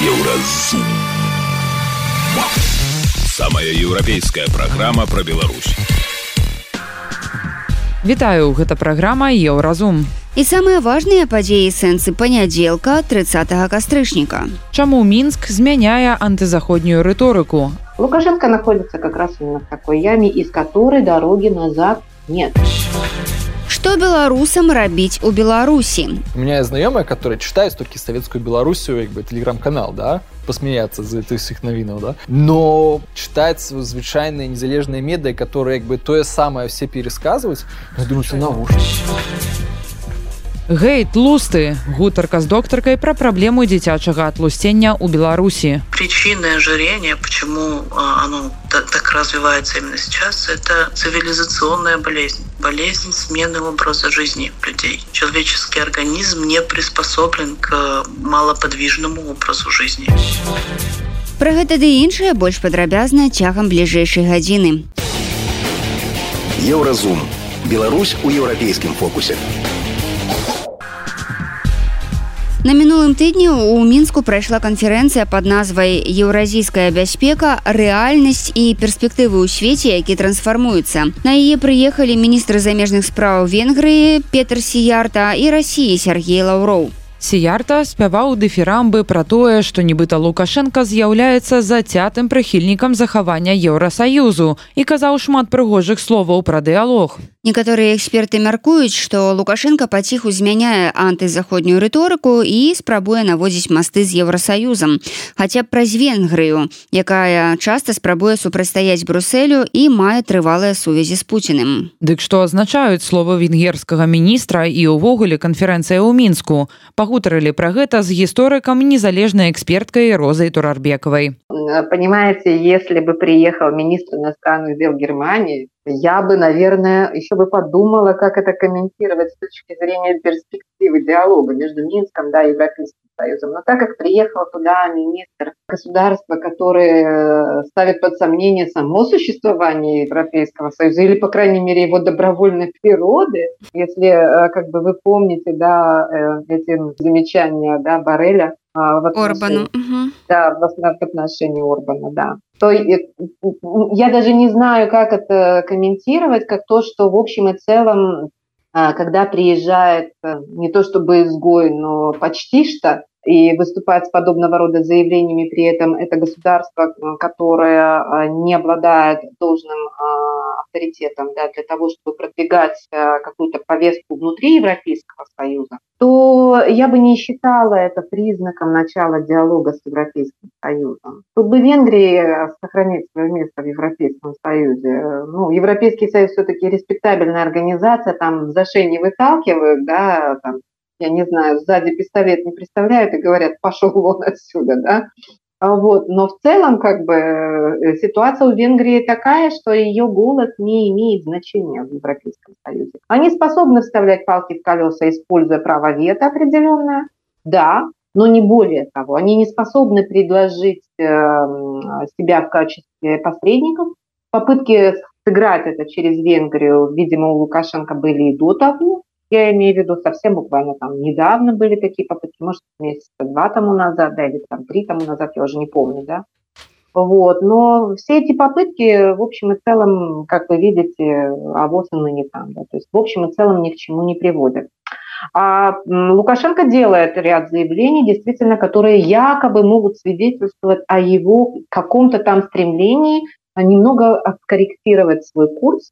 Еўразум. Самая еўрапейская праграма пра Беларусь. Вітаю, гэта праграма Еўразум. І самыя важныя падзеі сэнсы панядзелка 30 кастрычніка. Чаму Мінск змяняе антызаходнюю рыторыку? Лукашенко находится как раз именно в такой яме, из которой дороги назад нет. Што беларусам рабіць у Беларусі? У меня есть знакомая, которая читает только советскую Белоруссию, как бы телеграм-канал, да, посмеяться за этих всех новинов, да, но читать звычайные незалежные меды, которые как бы то же самое все пересказывать, я думаю, что навушники. Гейт лусты гутарка з доктаркай пра праблему дзіцячага атлусцення ў Беларусі. Причины ожирения, почему оно та- так развивается именно сейчас, это цивилизационная болезнь. Болезнь смены образа жизни людей. Человеческий организм не приспособлен к малоподвижному образу жизни. Пра гэта ды іншае больш падрабязна цягам бліжэйшай гадзіны. Еўразум. Беларусь у еўрапейскім фокусе. На мінулым тыдні ў мінску прайшла канферэнцыя пад назвай еўразійская бяспека рэальнасць і перспектывы ў свеце які трансфармуюцца на яе прыехалі міністры замежных справаў венгрыі Петр сіярта і рассіі Сергей лаўроў Сіярта спяваў дыфірамбы пра тое, што нібыта Лукашенко з'яўляецца зацятым прыхільнікам захавання Еўрасаюзу і казаў шмат прыгожых словаў пра дыялог. Некаторыя эксперты мяркуюць, што Лукашенко паціху змяняе антызаходнюю рыторыку і спрабуе наводзіць масты з еўрасаюзам, хаця б праз венгрыю, якая часта спрабуе супрацьстаяць брусселю і мае трывалыя сувязі з пуціным. Дык што азначаюць словы венгерскага міністра і ўвогуле канферэнцыя ў мінску. Пагутарылі пра гэта з гісторыкам незалежнай эксперткай Розай Турарбекавай. Э, Понимаете, если бы приехал министр иностранных дел Германии, я бы, наверное, еще бы подумала, как это комментировать с точки зрения перспективы диалога между Минском да, Европейским Союзом. Но так как приехал туда министр государства, который э, ставит под сомнение само существование Европейского Союза, или, по крайней мере, его добровольной природы, если, э, как бы вы помните, да, э, эти замечания да, Барреля, а, в Орбану. Да, в отношении Орбана, да. То я даже не знаю, как это комментировать, как то, что в общем и целом, а, когда приезжает не то чтобы изгой, но почти что, и выступает с подобного рода заявлениями, при этом это государство, э, которое а, не обладает должным а, авторитетом да, для того, чтобы продвигать какую-то повестку внутри Европейского Союза, то я бы не считала это признаком начала диалога с Европейским Союзом. Тут бы Венгрии сохранить свое место в Европейском Союзе. Ну, Европейский Союз все-таки респектабельная организация, там за шею не выталкивают, да, там, я не знаю, сзади пистолет не представляют и говорят, пошел вон отсюда, да. А Вот. Но в целом, как бы, э, ситуация у Венгрии такая, что ее голос не имеет значения в Европейском Союзе. Они способны вставлять палки в колеса, используя право вето определенное, да, но не более того. Они не способны предложить э, м, себя в качестве посредников. Попытки сыграть это через Венгрию, видимо, у Лукашенко были и до того. Я имею в виду совсем буквально там недавно были такие попытки, может, месяца два тому назад, да, или там три тому назад, я уже не помню, да. Вот, но все эти попытки, в общем и целом, как вы видите, авось он и не там, да, то есть в общем и целом ни к чему не приводят. А Лукашенко делает ряд заявлений, действительно, которые якобы могут свидетельствовать о его каком-то там стремлении а, немного откорректировать свой курс.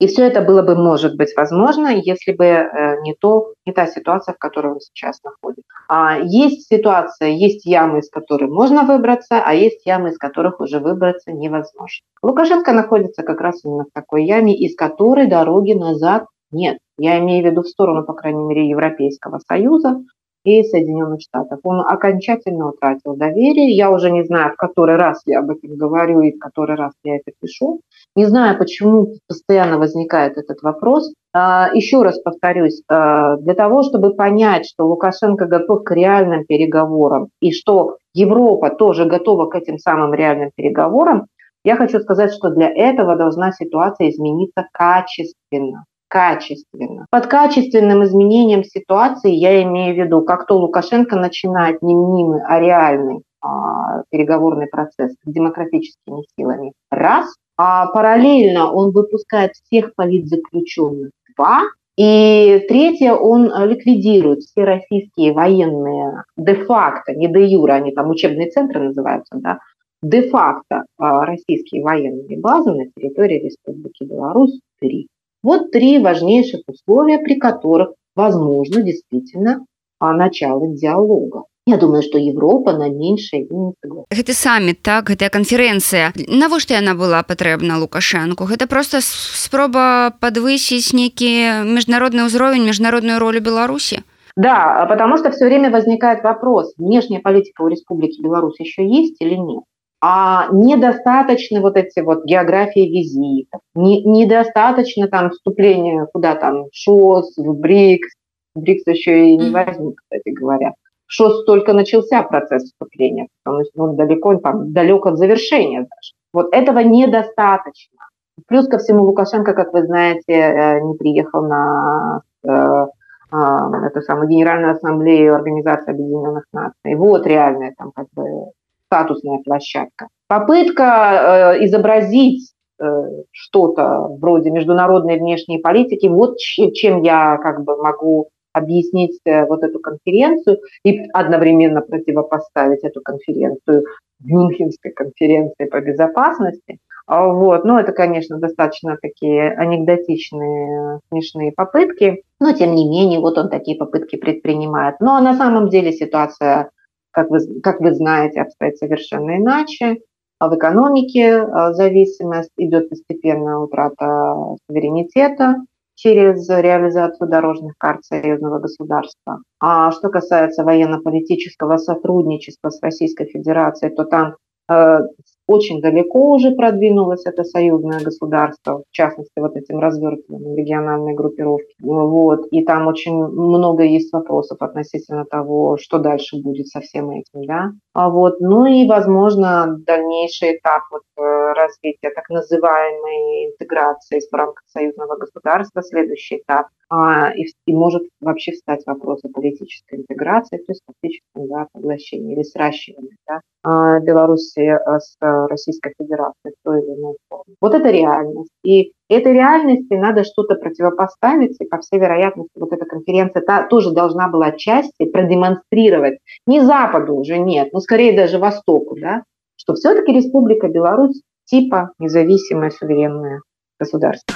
И все это было бы, может быть, возможно, если бы э, не, то, не та ситуация, в которой он сейчас находится. А, Есть ситуация, есть ямы, из которых можно выбраться, а есть ямы, из которых уже выбраться невозможно. Лукашенко находится как раз именно в такой яме, из которой дороги назад нет. Я имею в виду в сторону, по крайней мере, Европейского Союза и Соединенных Штатов. Он окончательно утратил доверие. Я уже не знаю, в который раз я об этом говорю и в который раз я это пишу. Не знаю, почему постоянно возникает этот вопрос. А, Еще раз повторюсь, а, для того, чтобы понять, что Лукашенко готов к реальным переговорам и что Европа тоже готова к этим самым реальным переговорам, я хочу сказать, что для этого должна ситуация измениться качественно качественно. Под качественным изменением ситуации я имею в виду, как то Лукашенко начинает не мнимый, а реальный переговорный процесс с демократическими силами. Раз. А параллельно он выпускает всех политзаключенных. Два. И третье, он ликвидирует все российские военные де-факто, не де-юра, они там учебные центры называются, да, де-факто а, российские военные базы на территории Республики Беларусь три. Вот три важнейших условия, при которых возможно действительно а, начало диалога. Я думаю, что Европа на меньшае і не согласна. Гэты саміт так гэтая канферэнцыя навошта яна была патрэбна лукашэнку гэта просто спроба подвысіць нейкі міжнародны ўзровень міжнародную ролю беларусі Да, потому что все время возникает вопрос, внешняя политика у Республики Беларусь еще есть или нет. А недостаточно вот эти вот географии визитов, не, недостаточно там вступления куда там, ШОС, в БРИКС, БРИКС еще и не возник, кстати говоря. ШОС только начался процесс вступления, потому что он далеко, там, далек от завершения даже. Вот этого недостаточно. Плюс ко всему Лукашенко, как вы знаете, э, не приехал на э, э, эту самую Генеральную Ассамблею Организации Объединенных Наций. Вот реальная там как бы статусная площадка. Попытка изобразить что-то вроде международной внешней политики, вот чем я как бы могу объяснить э, вот эту конференцию и одновременно противопоставить эту конференцию Мюнхенской конференции по безопасности. А вот. Ну, это, конечно, достаточно такие анекдотичные, смешные попытки, но, тем не менее, вот он такие попытки предпринимает. Ну, а на самом деле ситуация, как вы, как вы знаете, обстоит совершенно иначе. А в экономике зависимость идет постепенная утрата суверенитета, через реализацию дорожных карт союзного государства. А что касается военно-политического сотрудничества с Российской Федерацией, то там э, очень далеко уже продвинулось это союзное государство, в частности, вот этим развертыванием региональной группировки. Вот. И там очень много есть вопросов относительно того, что дальше будет со всем этим. Да? А вот. Ну и, возможно, дальнейший этап вот э, развития так называемой интеграции в рамках союзного государства, следующий этап а, и, и может вообще встать вопрос о политической интеграции, то есть фактическом да, поглощении или сращивании да, а, Беларуси а, с Российской Федерацией в той или иной форме. Вот это реальность. И этой реальности надо что-то противопоставить, и, по всей вероятности, вот эта конференция та, тоже должна была отчасти продемонстрировать не Западу уже нет, но скорее даже Востоку, да, что все-таки Республика Беларусь типа независимое суверенное государство.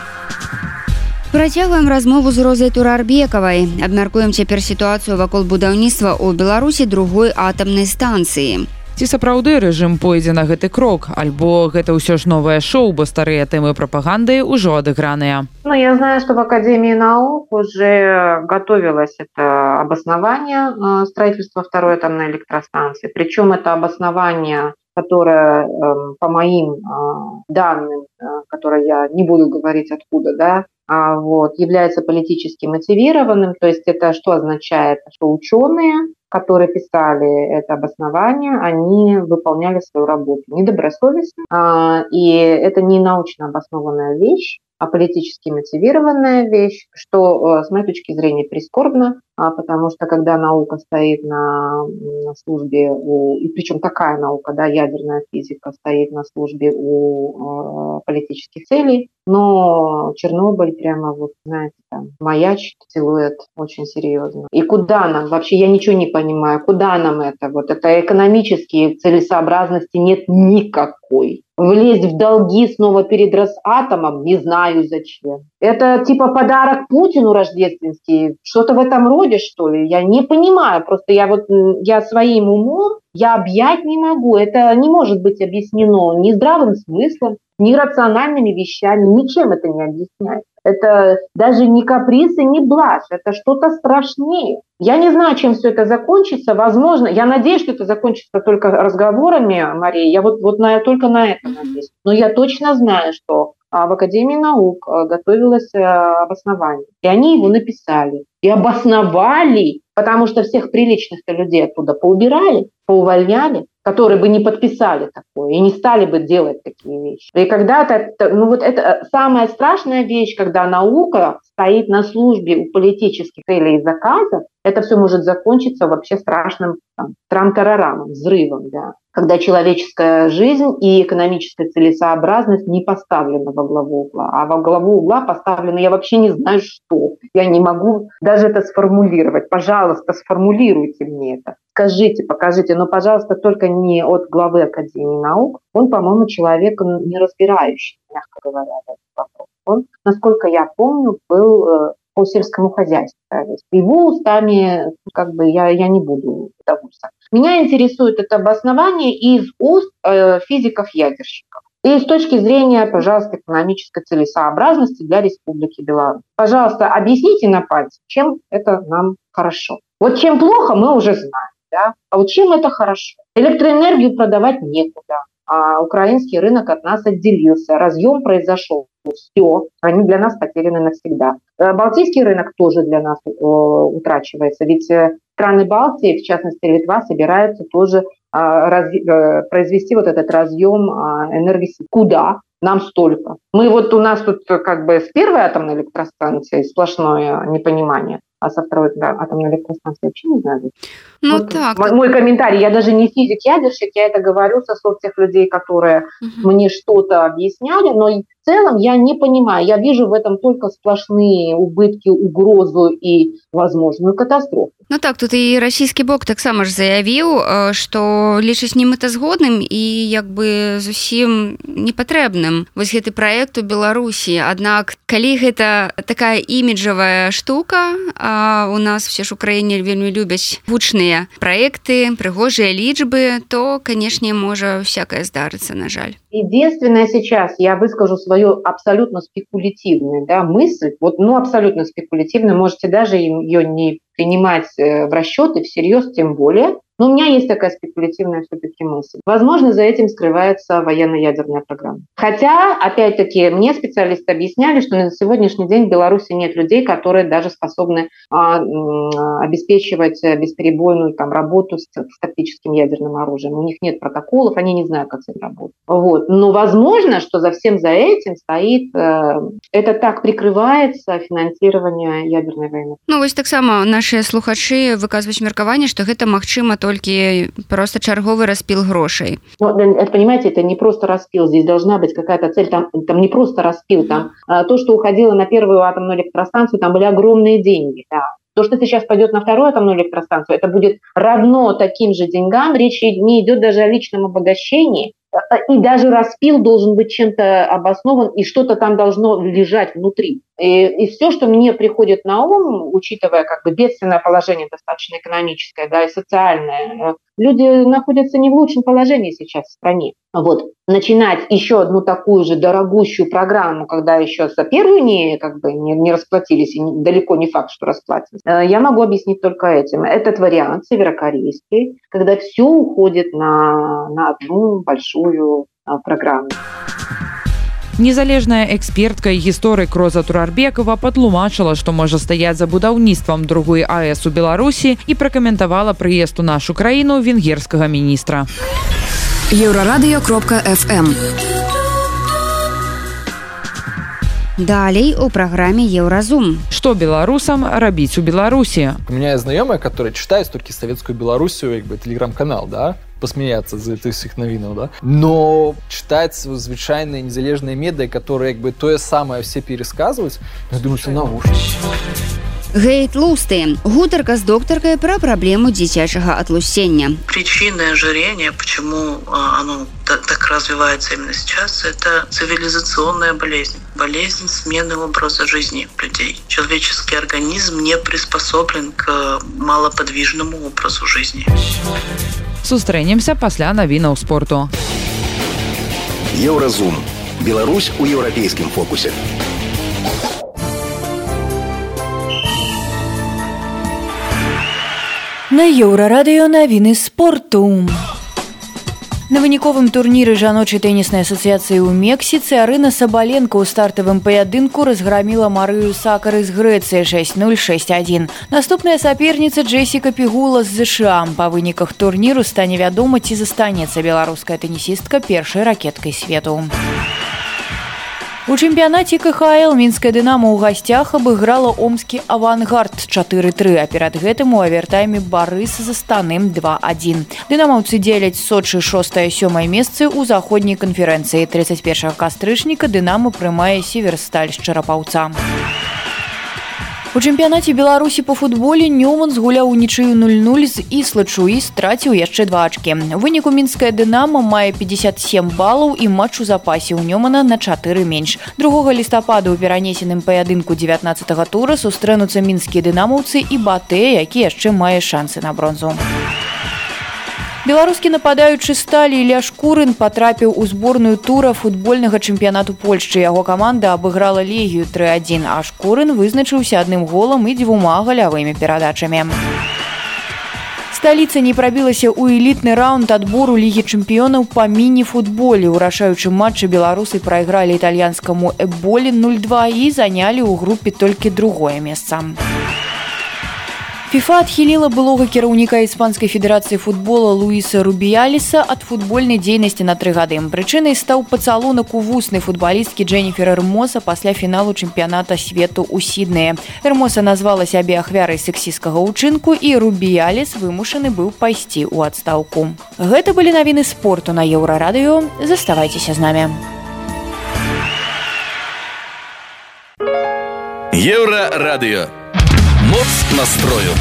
Працягваем размову з розай турарбекавай абмяркуем цяпер сітуацыю вакол будаўніцтва ў беларусі другой атамнай станцыі ці сапраўды рэжым пойдзе на гэты крок альбо гэта ўсё ж новае шоу бо старыя тэмы прапаганды ўжо адыграныя Ну я знаю что в академии наук уже готовилось это обоснование э, строительства второй атомной электростанции причем это обоснование которое эм, по моим а, данным, э, которые я не буду говорить откуда, да, а, вот, является политически мотивированным. То есть это что означает? Что ученые, которые писали это обоснование, они выполняли свою работу недобросовестно, а, и это не научно обоснованная вещь, а политически мотивированная вещь, что э, с моей точки зрения прискорбно, потому что когда наука стоит на, на службе, у, и причем такая наука, да, ядерная физика стоит на службе у э, политических целей, но Чернобыль прямо вот, знаете, там маячит силуэт очень серьезно. И куда нам? Вообще я ничего не понимаю. Куда нам это? Вот это экономические целесообразности нет никакой. Влезть в долги снова перед Росатомом, не знаю зачем. Это типа подарок Путину рождественский, что-то в этом роде роде, что ли? Я не понимаю. Просто я вот я своим умом я объять не могу. Это не может быть объяснено ни здравым смыслом, ни рациональными вещами. Ничем это не объясняется. Это даже не каприз и не блажь. Это что-то страшнее. Я не знаю, чем все это закончится. Возможно, я надеюсь, что это закончится только разговорами, Мария. Я вот, вот на, только на это надеюсь. Но я точно знаю, что в Академии наук а, готовилось э, обоснование. И они его написали. И обосновали, потому что всех приличных людей оттуда поубирали, поувольняли, которые бы не подписали такое и не стали бы делать такие вещи. И когда-то, ну вот это э, самая страшная вещь, когда наука стоит на службе у политических целей и заказов, это все может закончиться вообще страшным там, трам-тарарамом, взрывом, да, когда человеческая жизнь и экономическая целесообразность не поставлены во главу угла. А во главу угла поставлено, я вообще не знаю, что. Я не могу даже это сформулировать. Пожалуйста, сформулируйте мне это. Скажите, покажите, но, пожалуйста, только не от главы Академии наук. Он, по-моему, человек не разбирающий, мягко говоря, этот вопрос. Он, насколько я помню, был э, по сельскому хозяйству. Его устами как бы я, я не буду довольствоваться. Меня интересует это обоснование из уст э, физиков-ядерщиков. И с точки зрения, пожалуйста, экономической целесообразности для Республики Беларусь. Пожалуйста, объясните на пальце, чем это нам хорошо. Вот чем плохо, мы уже знаем. Да? А вот чем это хорошо? Электроэнергию продавать некуда. А украинский рынок от нас отделился. Разъем произошел все, они для нас потеряны навсегда. Э, Балтийский рынок тоже для нас э, утрачивается, ведь э, страны Балтии, в частности Литва, собираются тоже раз, произвести вот этот разъем энергии. Куда? Нам столько. Мы вот у нас тут как бы с первой атомной электростанции сплошное непонимание а со второй да, атомной электростанции вообще не знаю. Ну вот так. Мой комментарий, я даже не физик-ядерщик, я это говорю со слов тех людей, которые угу. мне что-то объясняли, но в целом я не понимаю, я вижу в этом только сплошные убытки, угрозу и возможную катастрофу. Ну так тут і расійскі бок таксама ж заявіў што лічыць не мэтазгодным і як бы зусім непатрэбным вось гэты праект у беларусі аднак калі гэта такая іміджавая штука а у нас все ж украіне вельмі любяць гучныя праекты прыгожыя лічбы то канешне можа всякое здарыцца на жаль Единственное сейчас, я выскажу свою абсолютно спекулятивную да, мысль, вот, ну, абсолютно спекулятивную, можете даже ее не принимать э, в расчеты всерьез, тем более, но у меня есть такая спекулятивная все-таки мысль. Возможно, за этим скрывается военно-ядерная программа. Хотя, опять-таки, мне специалисты объясняли, что на сегодняшний день в Беларуси нет людей, которые даже способны а, обеспечивать бесперебойную там, работу с, с тактическим ядерным оружием. У них нет протоколов, они не знают, как с этим работать. Вот. Но возможно, что за всем за этим стоит... Э, это так прикрывается финансирование ядерной войны. Ну, вот так само наши слухачи выказывают меркование, что это магчыма только толькі просто чарговы распіл грошай ну, понимаете это не просто распил здесь должна быть какая-то цель там там не просто распил там а, то что уходило на первую атомную электростанцию там были огромные деньги да. То, что сейчас пойдет на вторую атомную электростанцию, это будет равно таким же деньгам. Речь не идет даже о личном обогащении, и даже распил должен быть чем-то обоснован, и что-то там должно лежать внутри. И, и все, что мне приходит на ум, учитывая как бы бедственное положение достаточно экономическое, да, и социальное, люди находятся не в лучшем положении сейчас в стране. Вот. Начинать еще одну такую же дорогущую программу, когда еще за первую не, как бы, не, не расплатились, и не, далеко не факт, что расплатились, э, я могу объяснить только этим. Этот вариант северокорейский, когда все уходит на, на одну большую а, программу. Незалежная экспертка і гісторык Роза Турарбекова патлумачыла, што можа стаяць за будаўніцтвам другой АС у Беларусі і пракаментавала прыезд у нашу краіну венгерскага міністра. Еўрарадыё кропка FM. Далей у праграме Еўразум. Што беларусам рабіць у Беларусі? У меня знаёмая, которая читает толькі савецкую Беларусію, як бы телеграм-канал, да? посмеяться з гэтых всіх навінаў да но читать звычайныя незалежныя медыа которые як бы тое самае все пересказваюць думаю навушники Гейт Лусты. Гутарка с докторкой про проблему дзіцячага отлусення. Причина ожирения, почему а, оно так, так развивается именно сейчас, это цивилизационная болезнь. Болезнь смены образа жизни людей. Человеческий организм не приспособлен к малоподвижному образу жизни. Сустрэнемся пасля навінаў спорту. Еўразум. Беларусь у еўрапейскім фокусе. На еўрарадыё навіны спорту. На выніковым турніры жаночай тэніснай асацыяцыі ў Мексіцы Арына Сабаленко ў стартавым паядынку разграміла Марыю Сакары з Грэцыі 6061. Наступная саперніца Джессіка Пігула з ЗША. Па выніках турніру стане вядома, ці застанецца беларуская тэнісістка першай ракеткай свету. У чэмпіянаце КХЛ мінская дынама ў гасцях абыграла омскі авангард 4-3, а перад гэтым у авертайме барыс за станым 2-1. Дынамаўцы дзеляць сочы 6 сёмае месцы ў заходняй канферэнцыі 31 кастрычніка дынама прымае северсталь з чарапаўца. У чэмпіянаце беларусі по футболе нёман згуляў унічыю 00 з іслачу і страціў яшчэ два ачкі. Выніку мінская дынама мае 57 балаў і матч у запасе ў нёмана на 4 менш. Другога лістапада ў перанесеным паядынку 19 тура сустрэнуцца мінскія дынамаўцы і батэ які яшчэ мае шансы на бронзу беларускі нападаючы сталі ля шкурын потрапіў у зборную тура футбольнага чэмпіянату польшчы. Яго каманда абыграла легію 31 а шкурын вызначыўся адным голам і дзвюма галявымі перадачамі. Сталіца не прабілася ў элітны раунд адбору лігі чэмпіёнаў па міні-футболе. Ў рашаючым матчы беларусы прайгралі італьянскаму эболі 02 і занялі ў групе толькі другое месца у фіфа адхіліла былога кіраўніка іспанскай федэрацыі футбола луіса рубіяліса ад футбольнай дзейнасці на тры гады. Прычынай стаў пацалунак у вуснай футбалісткі дженніфер эрмоса пасля фіналу чэмпіяната свету ў сідныя эрмоса назвала сябе ахвярай сексійскага ўчынку і рубіяліс вымушаны быў пайсці ў адстаўку. Гэта былі навіны спорту на еўрарадыё. Заставайцеся з намі. Еўра радыё моц настрою.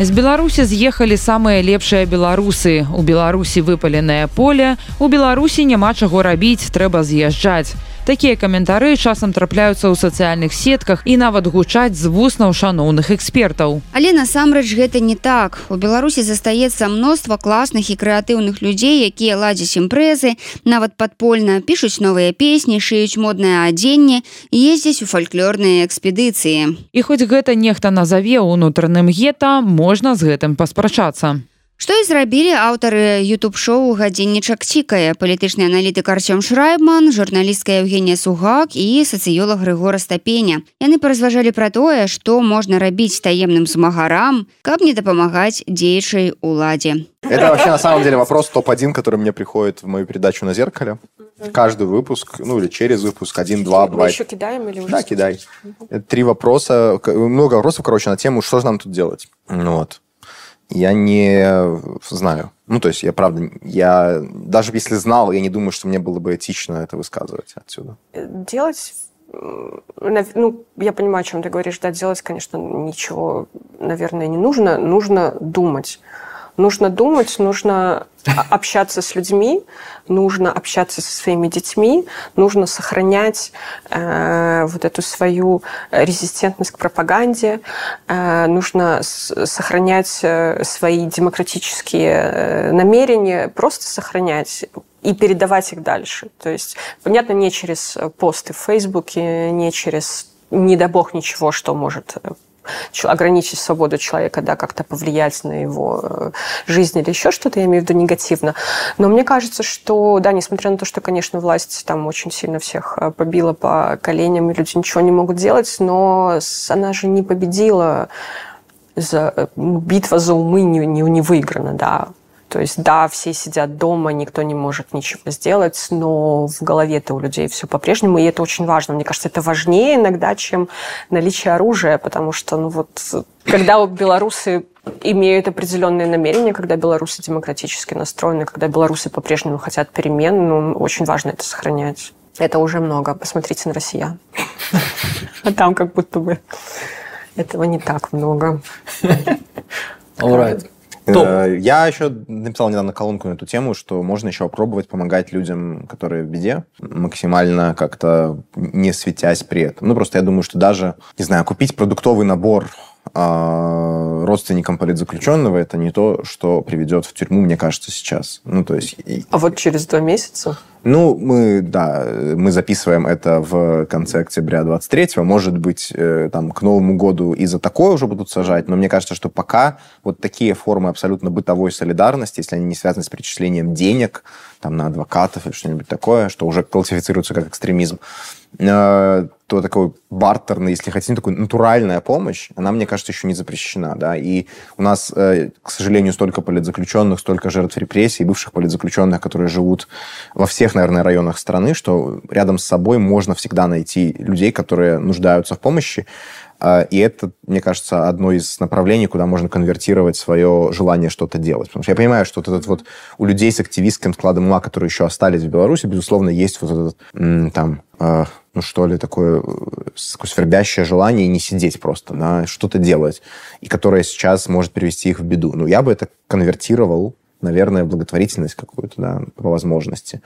З беларусі з'ехалі самыя лепшыя беларусы у беларусі выпаленае поле. У беларусі няма чаго рабіць трэба з'язджаць Такія каментары часам трапляюцца ў сацыяльных сетках і нават гучаць з вуснаў шаноўных экспертаў. Але насамрэч гэта не так. У Беларусі застаецца мноства класных і крэатыўных людзей, якія ладзяць імпрэзы, нават падпольна пішуць новыя песні, шыюць моднае адзенне ездзяць у фальклорныя экспедыцыі. І хоць гэта нехта назаве ўнутраным гета, можна з гэтым паспрачацца. Што і зрабілі аўтары youtube-шоу гадзіннічак цікае палітычны аналітык Арцём Шрайбман, журналістка Евгенія Сугак і сацыёлог Грыгора Стапеня. Яны паразважалі пра тое, што можна рабіць таемным змагарам, каб не дапамагаць дзеячай уладзе. Это вообще на самом деле вопрос топ-1, который мне приходит в мою передачу на зеркале. Каждый выпуск, ну или через выпуск, один-два бывает. еще кидаем или уже? Да, кидай. Три вопроса, много вопросов, короче, на тему, что же нам тут делать. Ну вот я не знаю. Ну, то есть, я правда, я даже если знал, я не думаю, что мне было бы этично это высказывать отсюда. Делать ну, я понимаю, о чем ты говоришь, да, делать, конечно, ничего, наверное, не нужно. Нужно думать. Нужно думать, нужно общаться с людьми, нужно общаться со своими детьми, нужно сохранять э, вот эту свою резистентность к пропаганде, э, нужно сохранять э, свои демократические э, намерения, просто сохранять и передавать их дальше. То есть, понятно, не через посты в Фейсбуке, не через не дай бог ничего, что может э, ограничить свободу человека, да, как-то повлиять на его э, жизнь или еще что-то, я имею в виду негативно. Но мне кажется, что, да, несмотря на то, что, конечно, власть там очень сильно всех э, побила по коленям, и люди ничего не могут делать, но она же не победила за, э, битва за умы не, не, не выиграна, да. То есть, да, все сидят дома, никто не может ничего сделать, но в голове-то у людей все по-прежнему, и это очень важно. Мне кажется, это важнее иногда, чем наличие оружия, потому что, ну вот, когда белорусы имеют определенные намерения, когда белорусы демократически настроены, когда белорусы по-прежнему хотят перемен, ну, очень важно это сохранять. Это уже много. Посмотрите на россиян. А там как будто бы этого не так много. All right. Топ. Э, я еще написал недавно колонку на эту тему, что можно еще попробовать помогать людям, которые в беде, максимально как-то не светясь при этом. Ну, просто я думаю, что даже, не знаю, купить продуктовый набор а родственникам политзаключенного это не то, что приведет в тюрьму, мне кажется, сейчас. Ну, то есть... А вот через два месяца? Ну, мы, да, мы записываем это в конце октября 23-го. Может быть, э, там к Новому году и за такое уже будут сажать, но мне кажется, что пока вот такие формы абсолютно бытовой солидарности, если они не связаны с перечислением денег там, на адвокатов или что-нибудь такое, что уже классифицируется как экстремизм, э, то такой бартерный, если хотите, такой натуральная помощь, она, мне кажется, еще не запрещена, да, и у нас, э, к сожалению, столько политзаключенных, столько жертв репрессий, бывших политзаключенных, которые живут во всех, наверное, районах страны, что рядом с собой можно всегда найти людей, которые нуждаются в помощи, а, и это, мне кажется, одно из направлений, куда можно конвертировать свое желание что-то делать. Потому что я понимаю, что вот этот вот у людей с активистским складом ума, которые еще остались в Беларуси, безусловно, есть вот этот там а, ну что ли, такое, такое свербящее желание не сидеть просто, да, что-то делать, и которое сейчас может привести их в беду. Ну, я бы это конвертировал наверное, благотворительность какую-то, да, по возможности.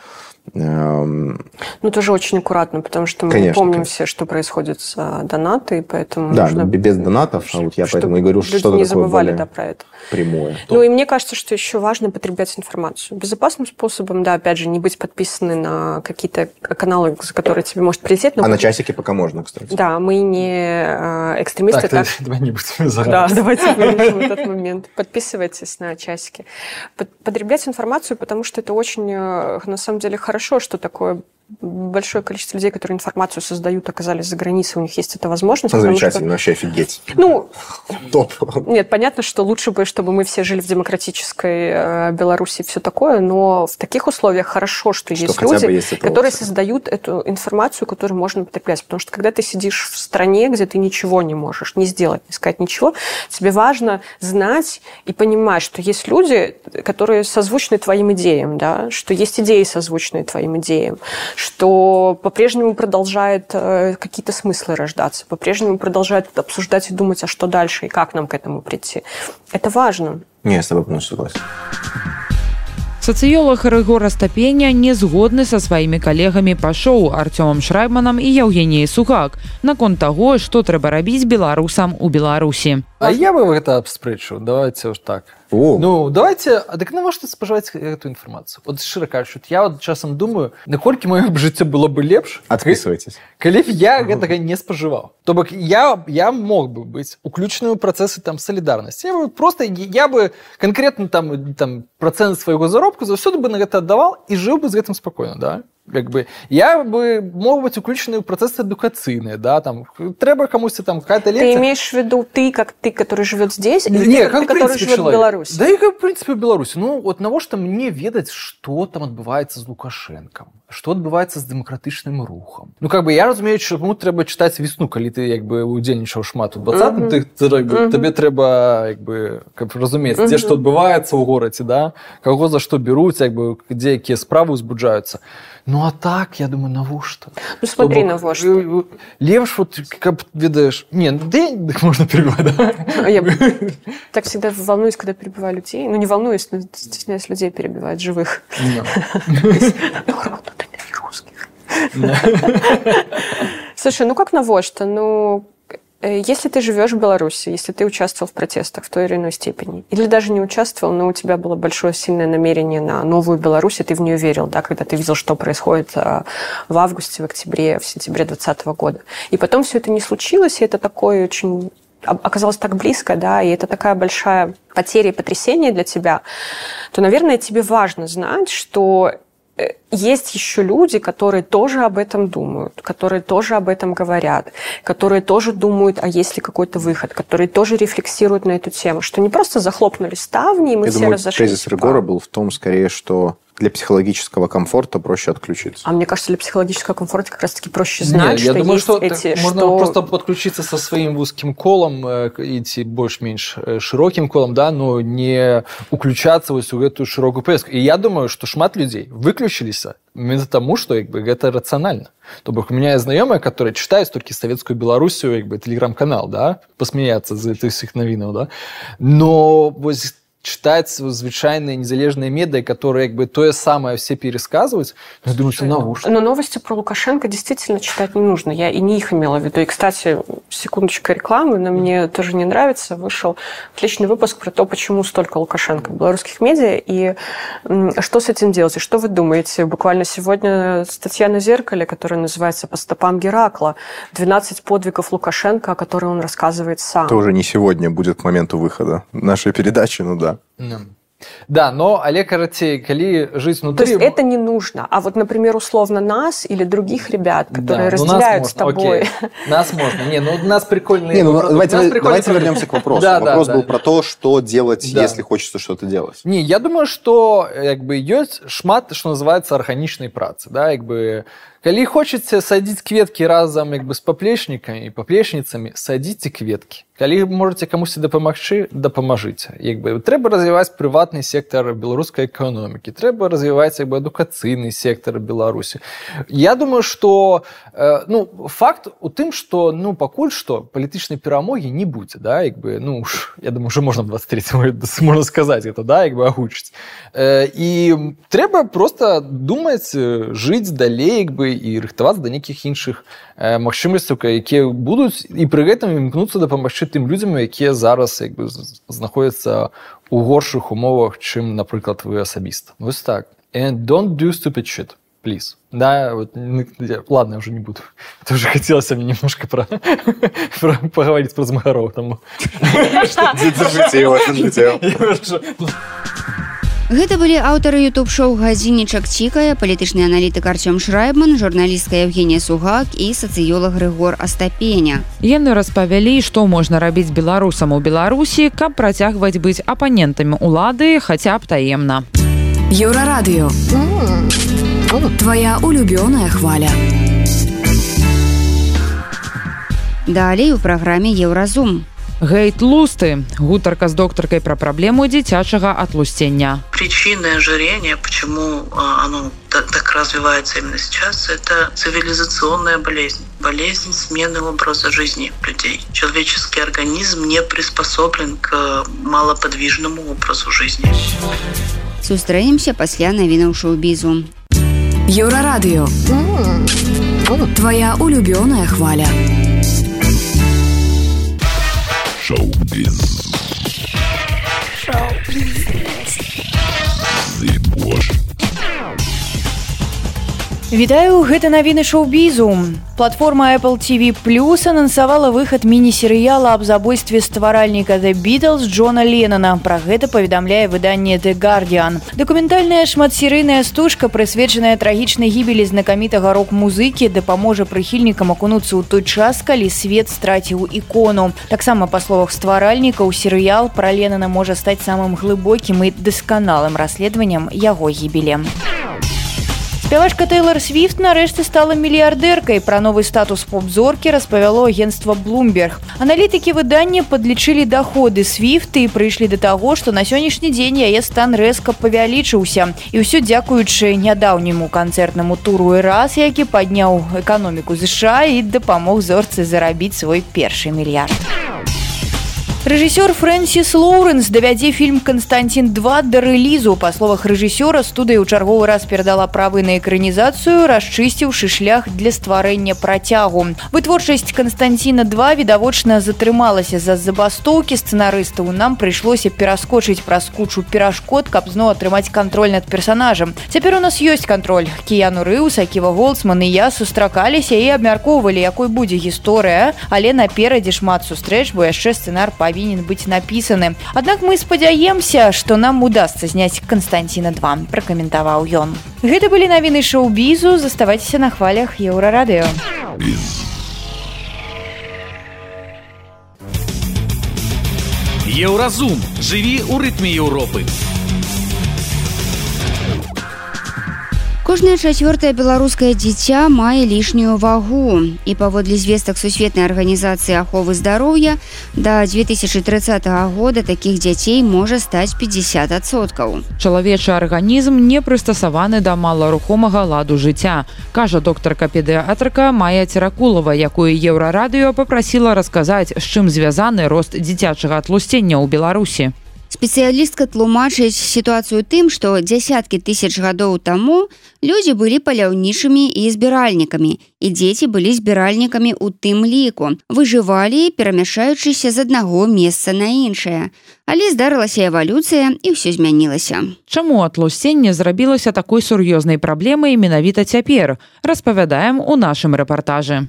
Эм, ну, тоже очень аккуратно, потому что мы конечно, помним конечно. все, что происходит с а, донатой, поэтому Да, нужно... без донатов, а вот я поэтому и говорю, что не забывали, да, про это. Прямое. Ну, и мне кажется, что еще важно потреблять информацию. Безопасным способом, да, опять же, не быть подписаны на какие-то каналы, за которые тебе может прилететь. Но... А на часики пока можно, кстати. Да, мы не а, экстремисты. Так, так... давай не будем Да, давайте вырежем этот момент. Подписывайтесь на часики потреблять информацию, потому что это очень, э, на самом деле, хорошо, что такое большое количество людей, которые информацию создают, оказались за границей, у них есть эта возможность. Ну, замечательно, что... вообще офигеть. Ну, Топ. Нет, понятно, что лучше бы, чтобы мы все жили в демократической э, Беларуси и все такое, но в таких условиях хорошо, что, что есть люди, есть которые создают эту информацию, которую можно потреблять. Потому что когда ты сидишь в стране, где ты ничего не можешь не сделать, не сказать ничего, тебе важно знать и понимать, что есть люди, которые созвучны твоим идеям, да, что есть идеи, созвучные твоим идеям, что по-прежнему продолжает э, какие-то смыслы рождаться, по-прежнему продолжает обсуждать и думать, а что дальше и как нам к этому прийти. Это важно. Не, я с тобой полностью согласен. Сацыёлог Рыгор Астапеня не згодны са сваімі калегамі па шоу Артёмам Шрайманам і Яўгеніяй Сухак наконт таго, што трэба рабіць беларусам у Беларусі. А я бы гэта абспрэчу, давайте уж так. О. Ну давайте а дык навошта спажываць эту інфармацыю вот шчыра кажучы я вот часам думаю наколькі маё жыццё было бы лепш адписывайтесь калі б я гэтага не спажываў то бок я я мог бы быць уключаны ў працэсы там салідарнасці просто я бы конкретно там там процент свайго заробку заўсёды бы на гэта аддавал і жыў бы з гэтым спакойна да как бы я бы мог быть уключены в процесс эдукацыйные да там трэба камусьці там какая-то лекция. ты имеешь в виду ты как ты который живет здесь или не, ты, как, ты, который живет человек. в Беларуси да и как в принципе в Беларуси ну вот навошта мне ведаць что там отбываецца з лукашенком что адбываецца з дэмакратычным рухам ну как бы я разумею чаму трэба чытаць весну калі ты як бы удзельнічаў шмат у 20 mm -hmm. ты, ты, ты, mm -hmm. табе трэба як бы как разумець mm -hmm. дзе што адбываецца ў горадзе да каго за што бяруць як бы дзе якія справы узбуджаюцца ну а так, я думаю, навошта? Ну смотри, на навошта. Лепш, вот, как ведаешь... Не, ну да можно перебивать, да? А я так всегда волнуюсь, когда перебиваю людей. Ну не волнуюсь, но стесняюсь людей перебивать, живых. Слушай, ну как навошта? Ну, если ты живешь в Беларуси, если ты участвовал в протестах в той или иной степени, или даже не участвовал, но у тебя было большое сильное намерение на новую Беларусь, и ты в нее верил, да, когда ты видел, что происходит э, в августе, в октябре, в сентябре 2020 года. И потом все это не случилось, и это такое очень оказалось так близко, да, и это такая большая потеря и потрясение для тебя, то, наверное, тебе важно знать, что Э, есть еще люди, которые тоже об этом думают, которые тоже об этом говорят, которые тоже думают, а есть ли какой-то выход, которые тоже рефлексируют на эту тему, что не просто захлопнули ставни, и мы Я все думаю, разошлись. Тезис Регора был в том скорее, что для психологического комфорта проще отключиться. А мне кажется, для психологического комфорта как раз-таки проще знать, Не, я что думаю, есть что эти... Можно что... просто подключиться со своим узким колом, э, идти больше-меньше э, широким колом, да, но не уключаться в эту широкую повестку. И я думаю, что шмат людей выключились именно тому, что как бы, это рационально. То бок у меня есть знакомые, которые читают только советскую Белоруссию, как бы, телеграм-канал, да, посмеяться за этих всех новинов, да, но вот чытаць звычайныя незалежныя медыа которые як бы тое самое все пересказывать я думаю что навошта но новости про лукашенко действительно читать не нужно. Я и не их имела в виду. И кстати секундочка рекламы но мне тоже не нравится. Вышел отличный выпуск про то почему столько лукашенко в белорусских медиа и что с этим делать. И что вы думаете? Буквально сегодня статья на зеркале которая называется по стопам геракла 12 подвигов лукашенко о которых он рассказывает сам. Тоже не сегодня будет к моменту выхода нашей передачи ну да да. Да, но але карацей калі жыць То внутри есть это не нужно. А вот, например, условно нас или других ребят, которые Да, ну, нас разделяют с можно, тобой. окей. нас можно не ну у нас прикольные Не, ну, продукты, давайте, у нас прикольные давайте продукты. вернемся к вопросу. Да, да, Вопрос да. был про то, что делать, Да. если хочется что-то делать. Не, я думаю, што як бы ёсць шмат што называется арганічнай працы да як бы калі хочаце садзіць кветкі разам як бы з паплечнікамі і паплечніцамі садзіце кветкі калі можете камусьці дапамагчы дапамажыце як бы трэба развіваць прыватны сектар беларускай эканомікі трэба развіваць як бы адукацыйны сектар беларусі я думаю что э, ну факт у тым что ну пакуль што палітычнай перамогі не будзе да як бы ну уж, я думаю уже можна 23 можна сказаць это да як бы агучыць э, і трэба просто думаць э, жыць далей як бы і рыхтавацца да нейкіх іншых э, магчымасцяў ка- якія будуць і пры гэтым імкнуцца дапамагчы тым людзям якія зараз як бы з- знаходзяцца у горшых умовах чым напрыклад вы асабіста вось так. And don't do stupid shit please. Да вот ладно я уже не буду. Это уже хотелось мне немножко про, про поговорить про змагаров там Держите его, держите его. Гэта былі аўтары YouTube-шоу гадзіннічак цікая, палітычны аналітык Арцём Шрайбман, журналістка Евгенія Сугак і сацыёлог Рыгор Астапеня. Яны распавялі, што можна рабіць беларусам у Беларусі, каб працягваць быць апанентамі ўлады хаця б таемна. Еўрарадыё. Твоя улюбёная хваля. Далей у праграме Еўразум. Гейт лусты, гутарка з доктаркай пра праблему дзіцячага атлусцення. Причины ожирения, почему оно та- так развивается именно сейчас, это цивилизационная болезнь. Болезнь смены образа жизни людей. Человеческий организм не приспособлен к малоподвижному образу жизни. Сустрэемся пасля навінаў шоу-бізу. Еўрарадыё. Твоя улюбёная хваля. Showbiz. Showbiz. Zip wash. Вітаю гэта навіны шоу-бізу. Платформа Apple TV Plus анансавала выхад міні-серыяла аб забойстве стваральніка The Beatles Джона Леннона. Пра гэта паведамляе выданне The Guardian. Дакументальная шматсерыйная стужка, прысвечаная трагічнай гібелі знакамітага рок-музыкі, дапаможа прыхільнікам акунуцца ў той час, калі свет страціў ікону. Таксама па словах стваральнікаў серыял пра Леннона можа стаць самым глыбокім і дасканалым расследаваннем яго гібелі. Спявачка Тейлор Свіфт нарэшце стала мільярдэркай. Пра новы статус поп-зоркі распавяло агенцтва Bloomberg. Аналітыкі выдання падлічылі даходы Свіфты і прыйшлі да таго, што на сённяшні дзень яе стан рэзка павялічыўся. І ўсё дзякуючы нядаўняму канцэртнаму туру раз, які падняў эканоміку ЗША і дапамог зорцы зарабіць свой першы мільярд. Рэжысёр Фрэнсіс Лоуренс давядзе фільм Канстантин 2 да рэлізу. Па словах рэжысёра студыя ў чарговы раз перадала правы на экранізацыю, расчысціўшы шлях для стварэння працягу. Вытворчасць Канстантина 2 відавочна затрымалася з-за забастоўкі сцэнарыстаў. Нам прыйшлося пераскочыць праз кучу перашкод, каб зноў атрымаць кантроль над персанажам. Цяпер у нас ёсць кантроль. Кіяну Рыус, Аківа Голдсман і я сустракаліся і абмяркоўвалі, якой будзе гісторыя, але наперадзе шмат сустрэч, бо яшчэ сцэнар павінен быць напісаны. Аднак мы спадзяемся, што нам удасца зняць Канстантина 2, пракаментаваў ён. Гэта былі навіны шоу-бізу, заставайцеся на хвалях еўрарадыё. Еўразум. Жыві ў рытме Еўропы. Кожнае чацвёртае беларускае дзіця мае лішнюю вагу і паводле звестак сусветнай арганізацыі аховы здароўя да 2030 года такіх дзяцей можа стаць 50соткаў. Чалавечы арганізм не прыстасаваны да маларухомага ладу жыцця, кажа доктарка педыатрыка Майя Церакулова, якую еўрарадыё папрасіла расказаць, з чым звязаны рост дзіцячага атлусцення ў Беларусі. Спецыялістка тлумачыць сітуацыю тым, што дзясяткі тысяч гадоў таму людзі былі паляўнічымі і збіральнікамі, і дзеці былі збіральнікамі ў тым ліку, выжывалі, перамяшаючыся з аднаго месца на іншае. Але здарылася эвалюцыя і ўсё змянілася. Чаму атлусценне зрабілася такой сур'ёзнай праблемай менавіта цяпер, распавядаем у нашым рэпартажы.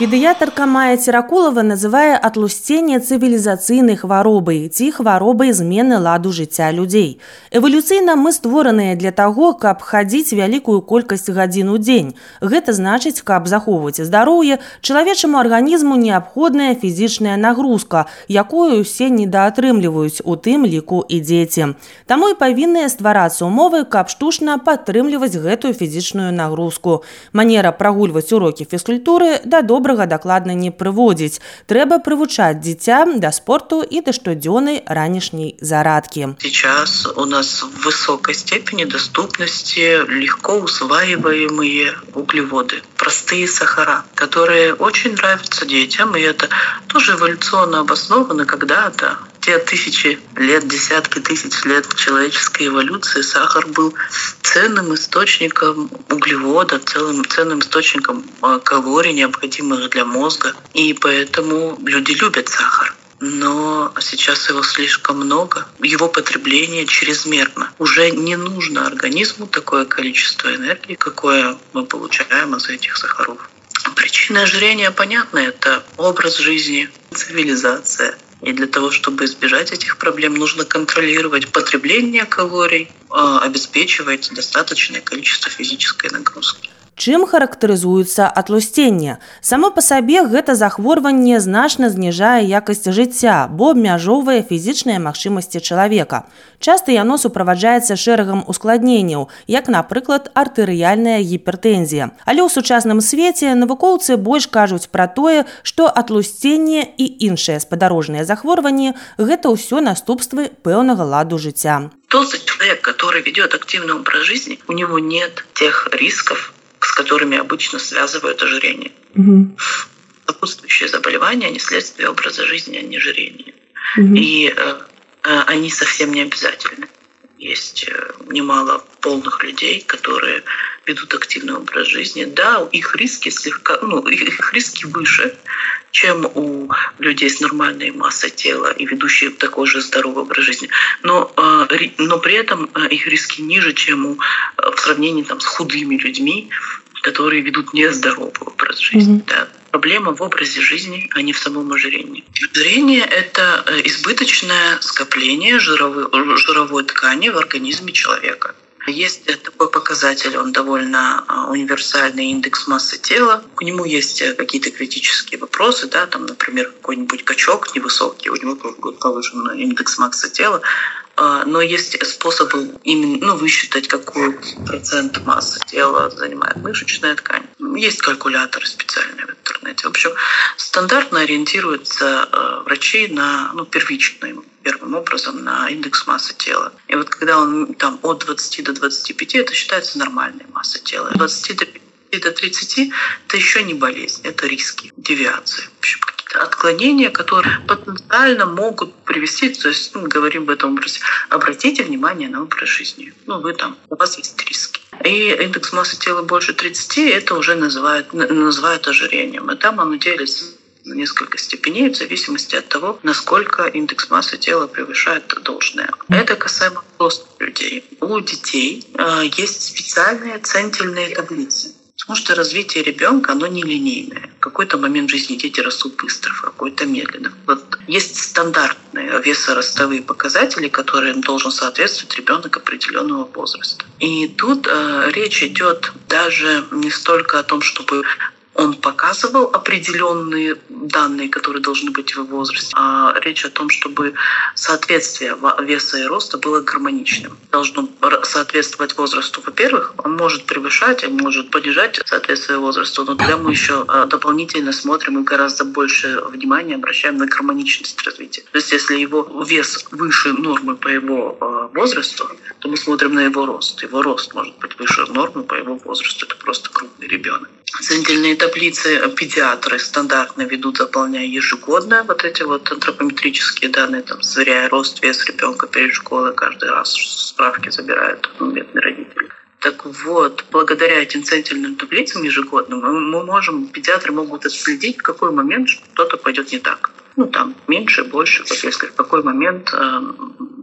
Педыятарка Майя Церакулова называе атлусценне цывілізацыйнай хваробай ці хваробай змены ладу жыцця людзей. Эвалюцыйна мы створаныя для таго, каб хадзіць вялікую колькасць гадзін у дзень. Гэта значыць, каб захоўваць здароўе, чалавечаму арганізму неабходная фізічная нагрузка, якую усе недаатрымліваюць у тым ліку і дзеці. Таму і павінныя стварацца умовы, каб штучна падтрымліваць гэтую фізічную нагрузку. Манера прагульваць урокі фізкультуры да добра добрага дакладна не прыводзіць трэба прывучаць дзіця да спорту і да штодзённай ранішняй зарадкі сейчас у нас в высокой степени доступности легко усваиваемые углеводы простые сахара которые очень нравятся детям и это тоже эволюционно обосновано когда-то те тысячи лет, десятки тысяч лет человеческой эволюции сахар был ценным источником углевода, целым ценным источником а, калорий, необходимых для мозга. И поэтому люди любят сахар но сейчас его слишком много, его потребление чрезмерно. Уже не нужно организму такое количество энергии, какое мы получаем из этих сахаров. Причина ожирения понятна, это образ жизни, цивилизация, и для того, чтобы избежать этих проблем, нужно контролировать потребление калорий, а, обеспечивать достаточное количество физической нагрузки. Чым характарызуецца атлусценне. Само па сабе гэта захворванне значна зніжае якасць жыцця, бо абмяжоўвае фізічныя магчымасці чалавека. Часта яно суправаджаецца шэрагам ускладненняў, як, напрыклад, артэрыяльная гіпертэнзія. Але ў сучасным свеце навукоўцы больш кажуць пра тое, што атлусценне і іншыя спадарожныя захворванні гэта ўсё наступствы пэўнага ладу жыцця. Тот человек, который ведет активный образ жизни, у него нет тех рисков, с которыми обычно связывают ожирение. Угу. Сопутствующие заболевания, они следствие образа жизни, а не ожирения. Угу. И э, э, они совсем не обязательны. Есть э, немало полных людей, которые ведут активный образ жизни. Да, их риски слегка, ну, их риски выше, чем у людей с нормальной массой тела и ведущих такой же здоровый образ жизни. Но, но при этом их риски ниже, чем у, в сравнении там, с худыми людьми, которые ведут нездоровый образ жизни. Mm-hmm. Да. Проблема в образе жизни, а не в самом ожирении. Ожирение – это э, избыточное скопление жировой, жировой ткани в организме человека. Есть такой показатель, он довольно а, универсальный индекс массы тела. К нему есть э, какие-то критические вопросы, да, там, например, какой-нибудь качок невысокий, у него повышен индекс массы тела, а, но есть способы именно ну, высчитать, какой процент массы тела занимает мышечная ткань. Есть калькуляторы специальные в интернете. В общем, стандартно ориентируются э, врачи на ну, первичную первым образом на индекс массы тела. И вот когда он там от 20 до 25, это считается нормальной массой тела. От 20 до 50 до 30 это еще не болезнь, это риски, девиации. В общем, отклонения, которые потенциально могут привести, то есть ну, говорим в этом образе, обратите внимание на образ жизни. Ну, вы там, у вас есть риски. И индекс массы тела больше 30, это уже называют, называют ожирением. И там оно делится на несколько степеней в зависимости от того, насколько индекс массы тела превышает должное. Это касаемо взрослых людей. У детей э, есть специальные центильные таблицы Потому что развитие ребенка, оно не линейное. В какой-то момент жизни дети растут быстро, в какой-то медленно. Вот есть стандартные весоростовые показатели, которым должен соответствовать ребенок определенного возраста. И тут э, речь идет даже не столько о том, чтобы он показывал определенные данные, которые должны быть в его возрасте. А речь о том, чтобы соответствие веса и роста было гармоничным. Должно соответствовать возрасту. Во-первых, он может превышать, он может понижать соответствие возрасту, но тогда мы еще а, дополнительно смотрим и гораздо больше внимания обращаем на гармоничность развития. То есть если его вес выше нормы по его а, возрасту, то мы смотрим на его рост. Его рост может быть выше нормы по его возрасту. Это просто крупный ребенок. Центральные таблицы педиатры стандартно ведут, заполняя ежегодно вот эти вот антропометрические данные, там, сверяя рост, вес ребенка перед школой, каждый раз справки забирают бедные родители. Так вот, благодаря этим центильным таблицам ежегодным мы можем, педиатры могут отследить, в какой момент что-то пойдет не так. Ну, там, меньше, больше, вот если в какой момент э,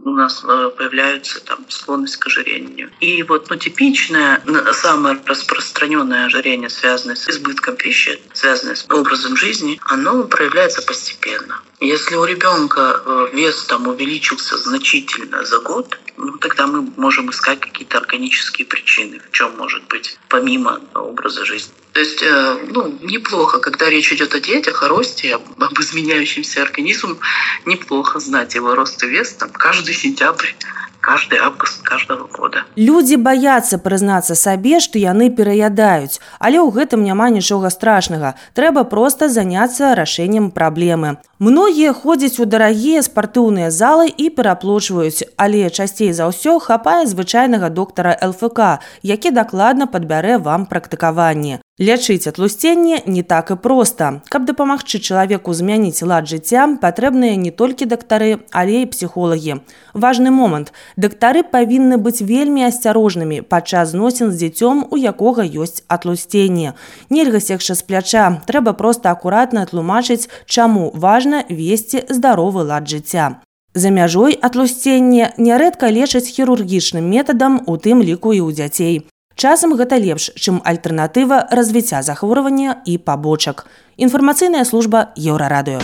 у нас э, появляются там склонность к ожирению. И вот ну, типичное, самое распространенное ожирение, связанное с избытком пищи, связанное с образом жизни, оно проявляется постепенно. Если у ребенка э, вес там увеличился значительно за год, ну, тогда мы можем искать какие-то органические причины, в чем может быть помимо образа жизни. То есть, э, ну, неплохо, когда речь идет о детях, о росте, об изменяющемся организме, неплохо знать его рост и вес там, каждый сентябрь каждый август каждого года. Людзі баяцца прызнацца сабе, што яны пераядаюць, але ў гэтым няма нічога страшнага. Трэба проста заняцца рашэннем праблемы. Многія ходзяць у дарагія спартыўныя залы і пераплочваюць, але часцей за ўсё хапае звычайнага доктара ЛФК, які дакладна падбярэ вам практыкаванне. Лячыць атлусценне не так і проста. Каб дапамагчы чалавеку змяніць лад жыцця, патрэбныя не толькі дактары, але і псіхолагі. Важны момант. Дактары павінны быць вельмі асцярожнымі падчас зносін з дзіцём, у якога ёсць атлусценне. Нельга секшы з пляча, трэба проста акуратна тлумачыць, чаму важна весці здаровы лад жыцця. За мяжой атлусцення нярэдка лечаць хірургічным метадам, у тым ліку і ў дзяцей. Часам гэта лепш, чым альтэрнатыва развіцця захворвання і пабочак. Інфармацыйная служба еўрарадыё.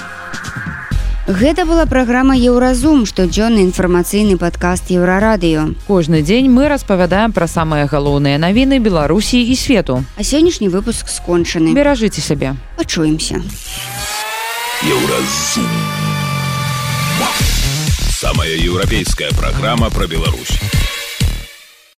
Гэта была праграма Еўразум, штодзённы інфармацыйны падкаст еўрарадыё. Кожны дзень мы распавядаем пра самыя галоўныя навіны Беларусі і свету. А сённяшні выпуск скончаны. Беражыце сябе. Пачуемся. Еўразум. Самая еўрапейская праграма пра Беларусь.